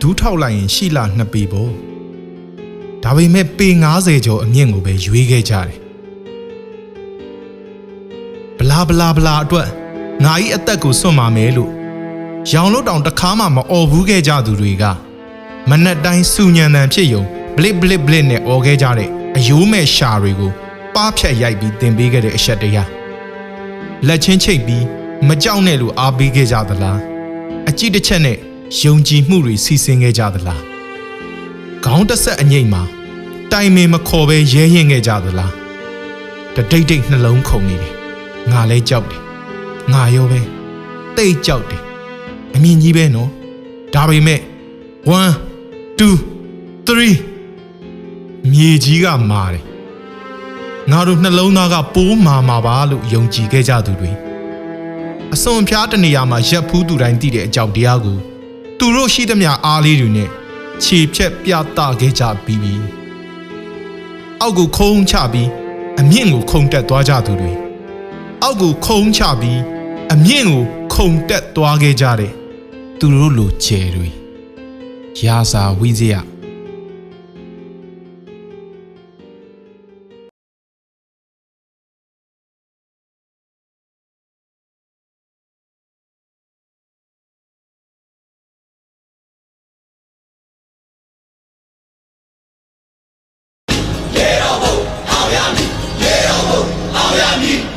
ဒူးထောက်လိုက်ရင်ရှိလာနှစ်ပေပေါ့ဒါပေမဲ့ပေ90ကျော်အမြင့်ကိုပဲရွေးခဲ့ကြတယ်ဘလာဘလာဘလာအတွက်ငါဤအသက်ကိုစွန့်ပါမယ်လို့ရောင်လို့တောင်တစ်ခါမှမអော်ဘူးခဲ့ကြသူတွေကမနက်တိုင်းစူညံတန်ဖြစ်ယုံဘလစ်ဘလစ်ဘလစ်နဲ့អော်ခဲ့ကြတဲ့အယိုးမဲ့ရှာတွေကို ပါဖြတ်ရိုက်ပြီးတင်ပေးခဲ့တဲ့အချက်တရားလက်ချင်းချိတ်ပြီးမကြောက်နဲ့လို့အားပေးခဲ့ကြသလားအကြည့်တစ်ချက်နဲ့ယုံကြည်မှုတွေစီစဉ်ခဲ့ကြသလားခေါင်းတစ်ဆက်အငိမ့်မှာတိုင်မင်မခေါ်ပဲရဲရင်ခဲ့ကြသလားတတိတ်တိတ်နှလုံးခုန်နေတယ်ငါလဲကြောက်တယ်ငါရောပဲတိတ်ကြောက်တယ်အမြင်ကြီးပဲနော်ဒါပေမဲ့1 2 3မြေကြီးကမာတယ် ငါတို့နှလုံးသားကပိုးမာမာပါလို့ယုံကြည်ခဲ့ကြသူတွေအစွန်ဖျားတနေရာမှာရက်ဖူးသူတိုင်းသိတဲ့အကြောင်းတရားကိုသူတို့ရှိသမျှအားလေးတွေနဲ့ခြေဖြက်ပြသခဲ့ကြပြီးပြီအောက်ကိုခုံးချပြီးအမြင့်ကိုခုန်တက်သွားကြသူတွေအောက်ကိုခုံးချပြီးအမြင့်ကိုခုန်တက်သွားခဲ့ကြတဲ့သူတို့လိုကျယ်တွေရာစာဝိဇယ Olha-me